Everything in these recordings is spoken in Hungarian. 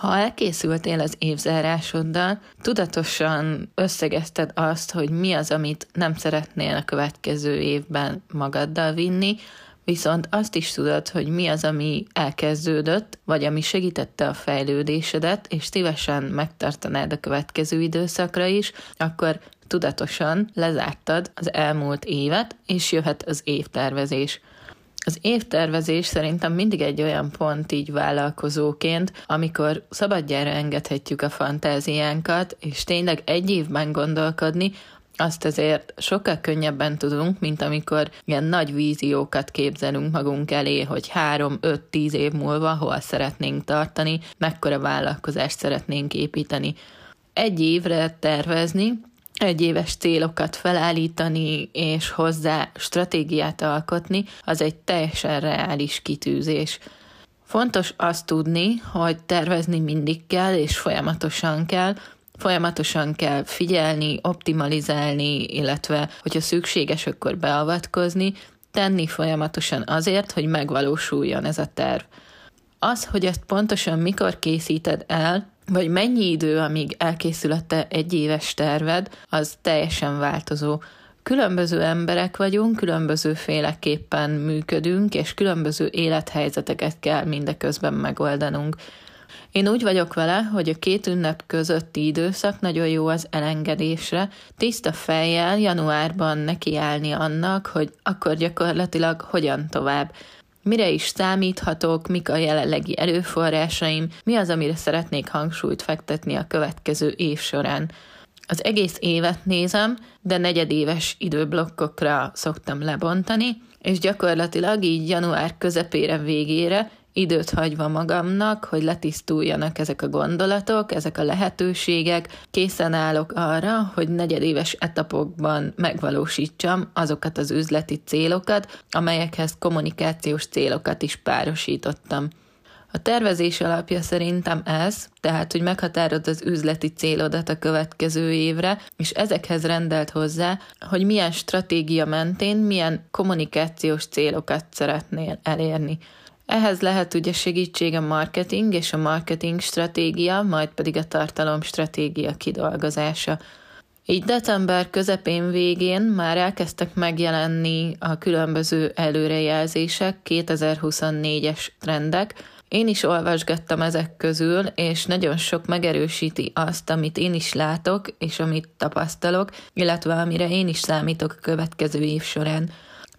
Ha elkészültél az évzárásoddal, tudatosan összegezted azt, hogy mi az, amit nem szeretnél a következő évben magaddal vinni, viszont azt is tudod, hogy mi az, ami elkezdődött, vagy ami segítette a fejlődésedet, és szívesen megtartanád a következő időszakra is, akkor tudatosan lezártad az elmúlt évet, és jöhet az évtervezés. Az évtervezés szerintem mindig egy olyan pont így vállalkozóként, amikor szabadjára engedhetjük a fantáziánkat, és tényleg egy évben gondolkodni, azt azért sokkal könnyebben tudunk, mint amikor ilyen nagy víziókat képzelünk magunk elé, hogy három, öt, tíz év múlva hol szeretnénk tartani, mekkora vállalkozást szeretnénk építeni. Egy évre tervezni, egy éves célokat felállítani és hozzá stratégiát alkotni, az egy teljesen reális kitűzés. Fontos azt tudni, hogy tervezni mindig kell, és folyamatosan kell, folyamatosan kell figyelni, optimalizálni, illetve hogyha szükséges, akkor beavatkozni, tenni folyamatosan azért, hogy megvalósuljon ez a terv. Az, hogy ezt pontosan mikor készíted el, vagy mennyi idő, amíg elkészül a egy éves terved, az teljesen változó. Különböző emberek vagyunk, különböző féleképpen működünk, és különböző élethelyzeteket kell mindeközben megoldanunk. Én úgy vagyok vele, hogy a két ünnep közötti időszak nagyon jó az elengedésre, tiszta fejjel januárban nekiállni annak, hogy akkor gyakorlatilag hogyan tovább. Mire is számíthatok, mik a jelenlegi erőforrásaim, mi az, amire szeretnék hangsúlyt fektetni a következő év során. Az egész évet nézem, de negyedéves időblokkokra szoktam lebontani, és gyakorlatilag így január közepére végére időt hagyva magamnak, hogy letisztuljanak ezek a gondolatok, ezek a lehetőségek, készen állok arra, hogy negyedéves etapokban megvalósítsam azokat az üzleti célokat, amelyekhez kommunikációs célokat is párosítottam. A tervezés alapja szerintem ez, tehát, hogy meghatárod az üzleti célodat a következő évre, és ezekhez rendelt hozzá, hogy milyen stratégia mentén, milyen kommunikációs célokat szeretnél elérni. Ehhez lehet ugye segítség a marketing és a marketing stratégia, majd pedig a tartalom stratégia kidolgozása. Így december közepén végén már elkezdtek megjelenni a különböző előrejelzések, 2024-es trendek. Én is olvasgattam ezek közül, és nagyon sok megerősíti azt, amit én is látok, és amit tapasztalok, illetve amire én is számítok a következő év során.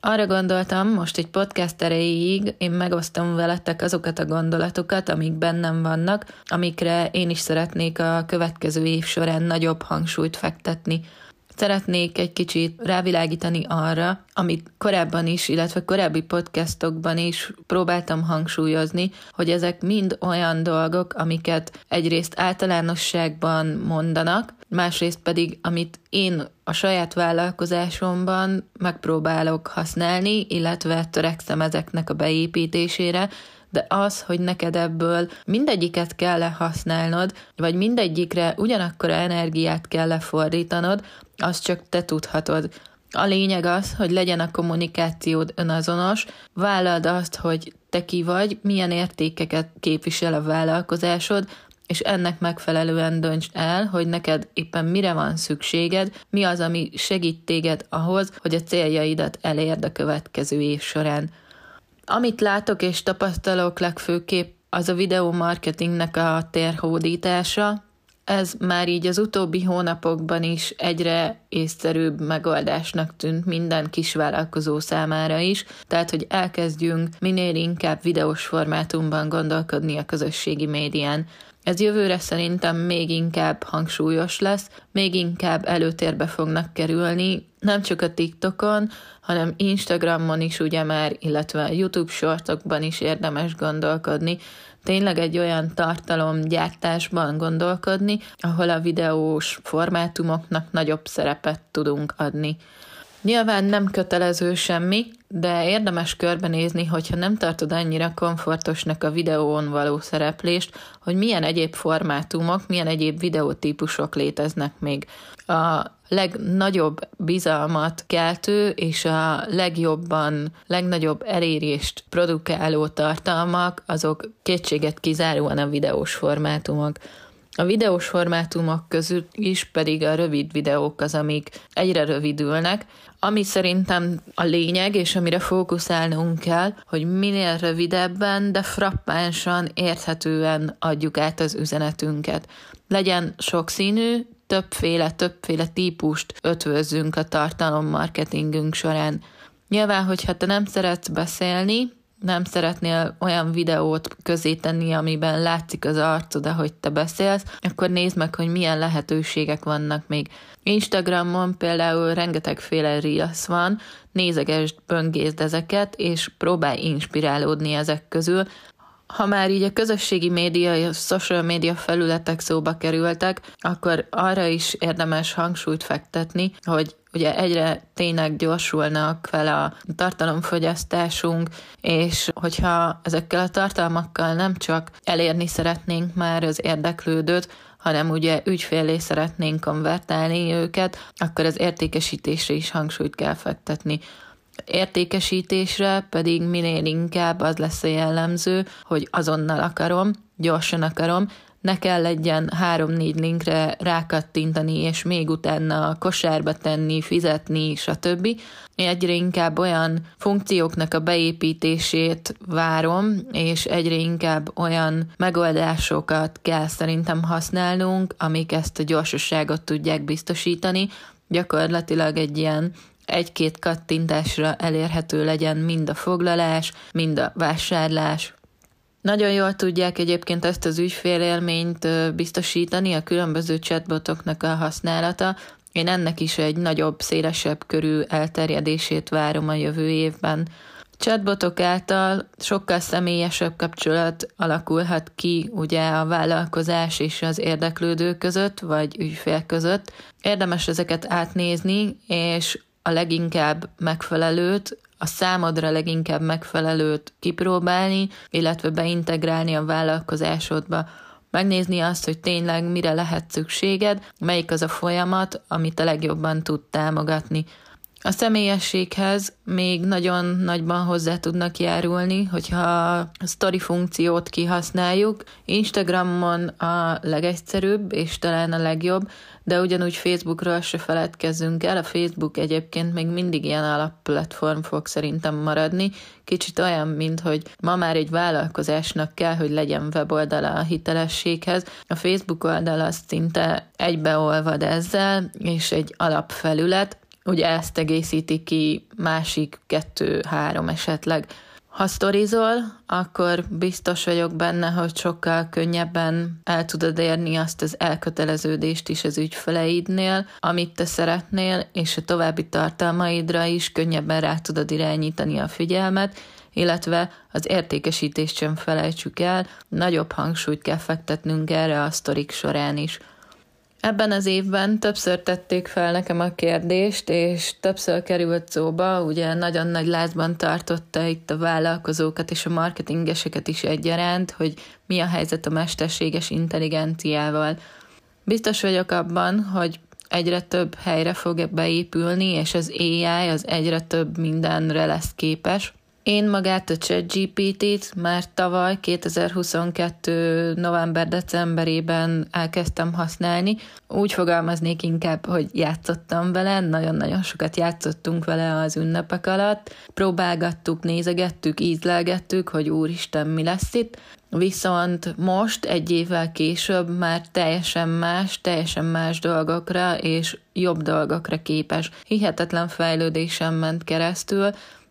Arra gondoltam, most egy podcast erejéig én megosztom veletek azokat a gondolatokat, amik bennem vannak, amikre én is szeretnék a következő év során nagyobb hangsúlyt fektetni. Szeretnék egy kicsit rávilágítani arra, amit korábban is, illetve korábbi podcastokban is próbáltam hangsúlyozni, hogy ezek mind olyan dolgok, amiket egyrészt általánosságban mondanak, másrészt pedig, amit én a saját vállalkozásomban megpróbálok használni, illetve törekszem ezeknek a beépítésére, de az, hogy neked ebből mindegyiket kell használnod, vagy mindegyikre ugyanakkor energiát kell -e fordítanod, azt csak te tudhatod. A lényeg az, hogy legyen a kommunikációd önazonos, vállald azt, hogy te ki vagy, milyen értékeket képvisel a vállalkozásod, és ennek megfelelően dönts el, hogy neked éppen mire van szükséged, mi az, ami segít téged ahhoz, hogy a céljaidat elérd a következő év során. Amit látok és tapasztalok legfőképp, az a videó marketingnek a térhódítása, ez már így az utóbbi hónapokban is egyre észszerűbb megoldásnak tűnt minden kisvállalkozó számára is, tehát hogy elkezdjünk minél inkább videós formátumban gondolkodni a közösségi médián. Ez jövőre szerintem még inkább hangsúlyos lesz, még inkább előtérbe fognak kerülni, nem csak a TikTokon, hanem Instagramon is ugye már, illetve a YouTube shortokban is érdemes gondolkodni, tényleg egy olyan tartalomgyártásban gondolkodni, ahol a videós formátumoknak nagyobb szerepet tudunk adni. Nyilván nem kötelező semmi, de érdemes körbenézni, hogyha nem tartod annyira komfortosnak a videón való szereplést, hogy milyen egyéb formátumok, milyen egyéb videótípusok léteznek még. A legnagyobb bizalmat keltő és a legjobban, legnagyobb elérést produkáló tartalmak, azok kétséget kizáróan a videós formátumok. A videós formátumok közül is pedig a rövid videók az, amik egyre rövidülnek, ami szerintem a lényeg, és amire fókuszálnunk kell, hogy minél rövidebben, de frappánsan, érthetően adjuk át az üzenetünket. Legyen sokszínű, többféle, többféle típust ötvözzünk a tartalommarketingünk során. Nyilván, hogyha te nem szeretsz beszélni, nem szeretnél olyan videót közé tenni, amiben látszik az arcod, ahogy te beszélsz, akkor nézd meg, hogy milyen lehetőségek vannak még. Instagramon például rengetegféle reels van, nézegesd, böngészd ezeket, és próbálj inspirálódni ezek közül, ha már így a közösségi média, a social média felületek szóba kerültek, akkor arra is érdemes hangsúlyt fektetni, hogy ugye egyre tényleg gyorsulnak fel a tartalomfogyasztásunk, és hogyha ezekkel a tartalmakkal nem csak elérni szeretnénk már az érdeklődőt, hanem ugye ügyfélé szeretnénk konvertálni őket, akkor az értékesítésre is hangsúlyt kell fektetni. Értékesítésre pedig minél inkább az lesz a jellemző, hogy azonnal akarom, gyorsan akarom, ne kell legyen három-négy linkre rákattintani, és még utána kosárba tenni, fizetni, stb. Egyre inkább olyan funkcióknak a beépítését várom, és egyre inkább olyan megoldásokat kell szerintem használnunk, amik ezt a gyorsaságot tudják biztosítani. Gyakorlatilag egy ilyen egy-két kattintásra elérhető legyen mind a foglalás, mind a vásárlás. Nagyon jól tudják egyébként ezt az ügyfélélményt biztosítani a különböző chatbotoknak a használata. Én ennek is egy nagyobb, szélesebb körű elterjedését várom a jövő évben. Chatbotok által sokkal személyesebb kapcsolat alakulhat ki ugye a vállalkozás és az érdeklődő között, vagy ügyfél között. Érdemes ezeket átnézni, és a leginkább megfelelőt, a számodra leginkább megfelelőt kipróbálni, illetve beintegrálni a vállalkozásodba. Megnézni azt, hogy tényleg mire lehet szükséged, melyik az a folyamat, amit a legjobban tud támogatni. A személyességhez még nagyon nagyban hozzá tudnak járulni, hogyha a story funkciót kihasználjuk. Instagramon a legegyszerűbb és talán a legjobb, de ugyanúgy Facebookról se feledkezzünk el. A Facebook egyébként még mindig ilyen alapplatform fog szerintem maradni. Kicsit olyan, mint hogy ma már egy vállalkozásnak kell, hogy legyen weboldala a hitelességhez. A Facebook oldal az szinte egybeolvad ezzel, és egy alapfelület, ugye ezt egészíti ki másik kettő-három esetleg. Ha sztorizol, akkor biztos vagyok benne, hogy sokkal könnyebben el tudod érni azt az elköteleződést is az ügyfeleidnél, amit te szeretnél, és a további tartalmaidra is könnyebben rá tudod irányítani a figyelmet, illetve az értékesítést sem felejtsük el, nagyobb hangsúlyt kell fektetnünk erre a sztorik során is. Ebben az évben többször tették fel nekem a kérdést, és többször került szóba, ugye nagyon nagy lázban tartotta itt a vállalkozókat és a marketingeseket is egyaránt, hogy mi a helyzet a mesterséges intelligenciával. Biztos vagyok abban, hogy egyre több helyre fog beépülni, és az AI az egyre több mindenre lesz képes. Én magát a ChatGPT-t már tavaly 2022. november-decemberében elkezdtem használni. Úgy fogalmaznék inkább, hogy játszottam vele, nagyon-nagyon sokat játszottunk vele az ünnepek alatt. Próbálgattuk, nézegettük, ízlelgettük, hogy úristen, mi lesz itt. Viszont most, egy évvel később már teljesen más, teljesen más dolgokra és jobb dolgokra képes. Hihetetlen fejlődésen ment keresztül,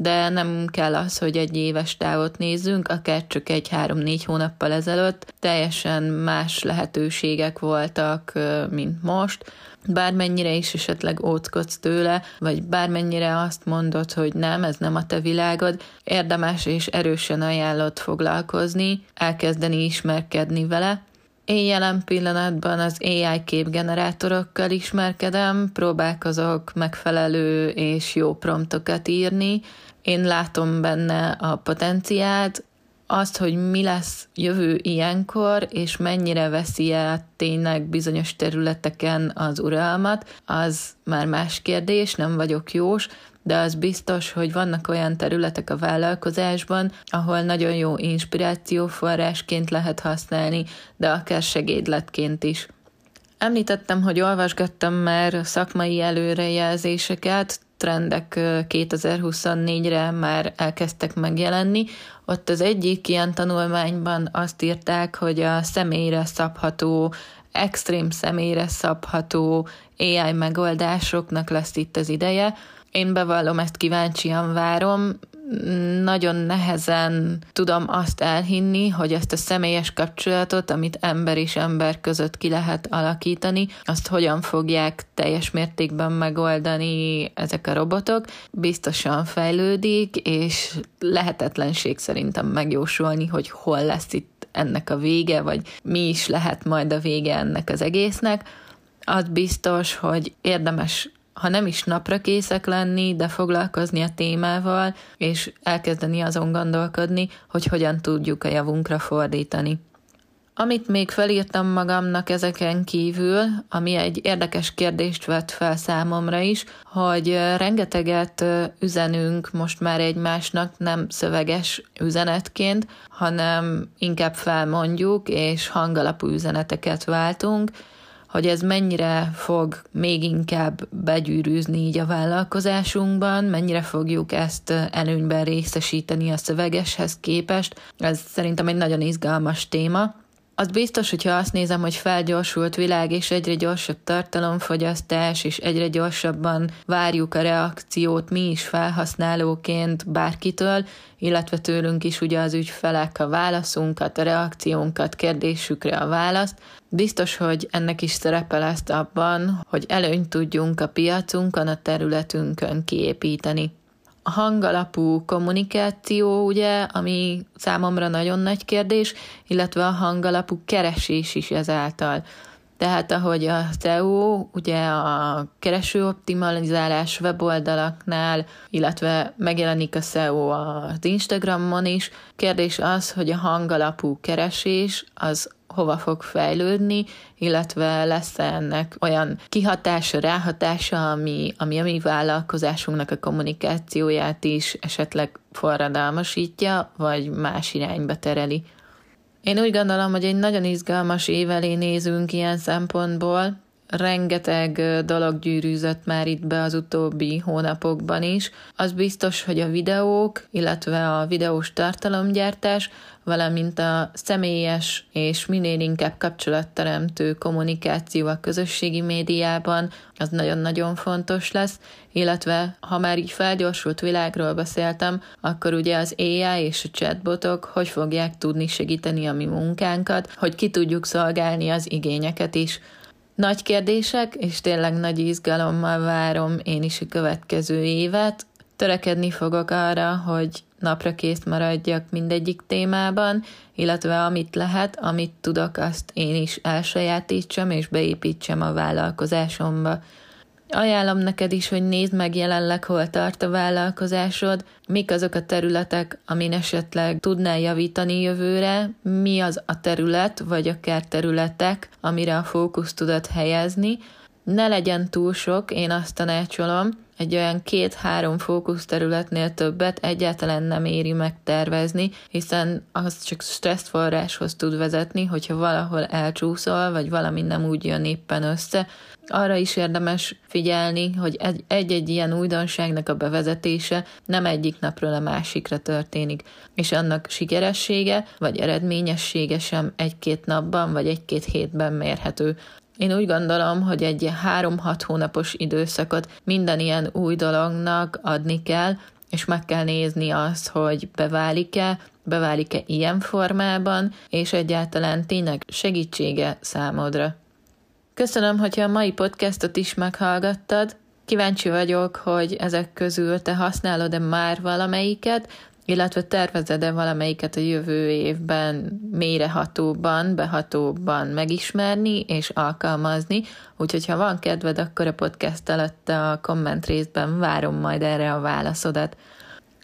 de nem kell az, hogy egy éves távot nézzünk, akár csak egy három-négy hónappal ezelőtt teljesen más lehetőségek voltak, mint most. Bármennyire is esetleg óckodsz tőle, vagy bármennyire azt mondod, hogy nem, ez nem a te világod, érdemes és erősen ajánlott foglalkozni, elkezdeni ismerkedni vele, Én jelen pillanatban az AI képgenerátorokkal ismerkedem, próbálkozok megfelelő és jó promptokat írni. Én látom benne a potenciált, azt, hogy mi lesz jövő ilyenkor, és mennyire veszi el tényleg bizonyos területeken az uralmat, az már más kérdés, nem vagyok jós, de az biztos, hogy vannak olyan területek a vállalkozásban, ahol nagyon jó inspirációforrásként lehet használni, de akár segédletként is. Említettem, hogy olvasgattam már szakmai előrejelzéseket, trendek 2024-re már elkezdtek megjelenni. Ott az egyik ilyen tanulmányban azt írták, hogy a személyre szabható, extrém személyre szabható AI megoldásoknak lesz itt az ideje, én bevallom, ezt kíváncsian várom. Nagyon nehezen tudom azt elhinni, hogy ezt a személyes kapcsolatot, amit ember és ember között ki lehet alakítani, azt hogyan fogják teljes mértékben megoldani ezek a robotok. Biztosan fejlődik, és lehetetlenség szerintem megjósolni, hogy hol lesz itt ennek a vége, vagy mi is lehet majd a vége ennek az egésznek. Az biztos, hogy érdemes ha nem is napra készek lenni, de foglalkozni a témával, és elkezdeni azon gondolkodni, hogy hogyan tudjuk a javunkra fordítani. Amit még felírtam magamnak ezeken kívül, ami egy érdekes kérdést vett fel számomra is, hogy rengeteget üzenünk most már egymásnak nem szöveges üzenetként, hanem inkább felmondjuk és hangalapú üzeneteket váltunk, hogy ez mennyire fog még inkább begyűrűzni így a vállalkozásunkban, mennyire fogjuk ezt előnyben részesíteni a szövegeshez képest. Ez szerintem egy nagyon izgalmas téma. Az biztos, hogyha azt nézem, hogy felgyorsult világ, és egyre gyorsabb tartalomfogyasztás, és egyre gyorsabban várjuk a reakciót mi is felhasználóként bárkitől, illetve tőlünk is ugye az ügyfelek a válaszunkat, a reakciónkat, kérdésükre a választ. Biztos, hogy ennek is szerepe lesz abban, hogy előnyt tudjunk a piacunkon, a területünkön kiépíteni hangalapú kommunikáció, ugye, ami számomra nagyon nagy kérdés, illetve a hangalapú keresés is ezáltal. Tehát ahogy a SEO, ugye a keresőoptimalizálás weboldalaknál, illetve megjelenik a SEO az Instagramon is, kérdés az, hogy a hangalapú keresés az hova fog fejlődni, illetve lesz -e ennek olyan kihatása, ráhatása, ami, ami a mi vállalkozásunknak a kommunikációját is esetleg forradalmasítja, vagy más irányba tereli. Én úgy gondolom, hogy egy nagyon izgalmas év elé nézünk ilyen szempontból, rengeteg dolog gyűrűzött már itt be az utóbbi hónapokban is. Az biztos, hogy a videók, illetve a videós tartalomgyártás, valamint a személyes és minél inkább kapcsolatteremtő kommunikáció a közösségi médiában, az nagyon-nagyon fontos lesz, illetve ha már így felgyorsult világról beszéltem, akkor ugye az AI és a chatbotok hogy fogják tudni segíteni a mi munkánkat, hogy ki tudjuk szolgálni az igényeket is. Nagy kérdések, és tényleg nagy izgalommal várom én is a következő évet. Törekedni fogok arra, hogy napra kész maradjak mindegyik témában, illetve amit lehet, amit tudok, azt én is elsajátítsam és beépítsem a vállalkozásomba. Ajánlom neked is, hogy nézd meg jelenleg, hol tart a vállalkozásod, mik azok a területek, amin esetleg tudnál javítani jövőre, mi az a terület, vagy akár területek, amire a fókusz tudod helyezni. Ne legyen túl sok, én azt tanácsolom, egy olyan két-három fókuszterületnél többet egyáltalán nem éri megtervezni, hiszen az csak stresszforráshoz tud vezetni, hogyha valahol elcsúszol, vagy valami nem úgy jön éppen össze. Arra is érdemes figyelni, hogy egy-egy ilyen újdonságnak a bevezetése nem egyik napról a másikra történik, és annak sikeressége vagy eredményessége sem egy-két napban vagy egy-két hétben mérhető. Én úgy gondolom, hogy egy három-hat hónapos időszakot minden ilyen új dolognak adni kell, és meg kell nézni azt, hogy beválik-e, beválik-e ilyen formában, és egyáltalán tényleg segítsége számodra. Köszönöm, hogyha a mai podcastot is meghallgattad. Kíváncsi vagyok, hogy ezek közül te használod-e már valamelyiket, illetve tervezed-e valamelyiket a jövő évben mélyrehatóban, behatóban megismerni és alkalmazni, úgyhogy ha van kedved, akkor a podcast alatt a komment részben várom majd erre a válaszodat.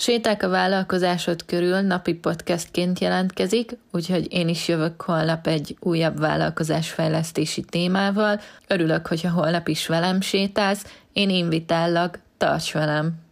Séták a vállalkozásod körül napi podcastként jelentkezik, úgyhogy én is jövök holnap egy újabb vállalkozásfejlesztési témával. Örülök, hogyha holnap is velem sétálsz, én invitállak, tarts velem!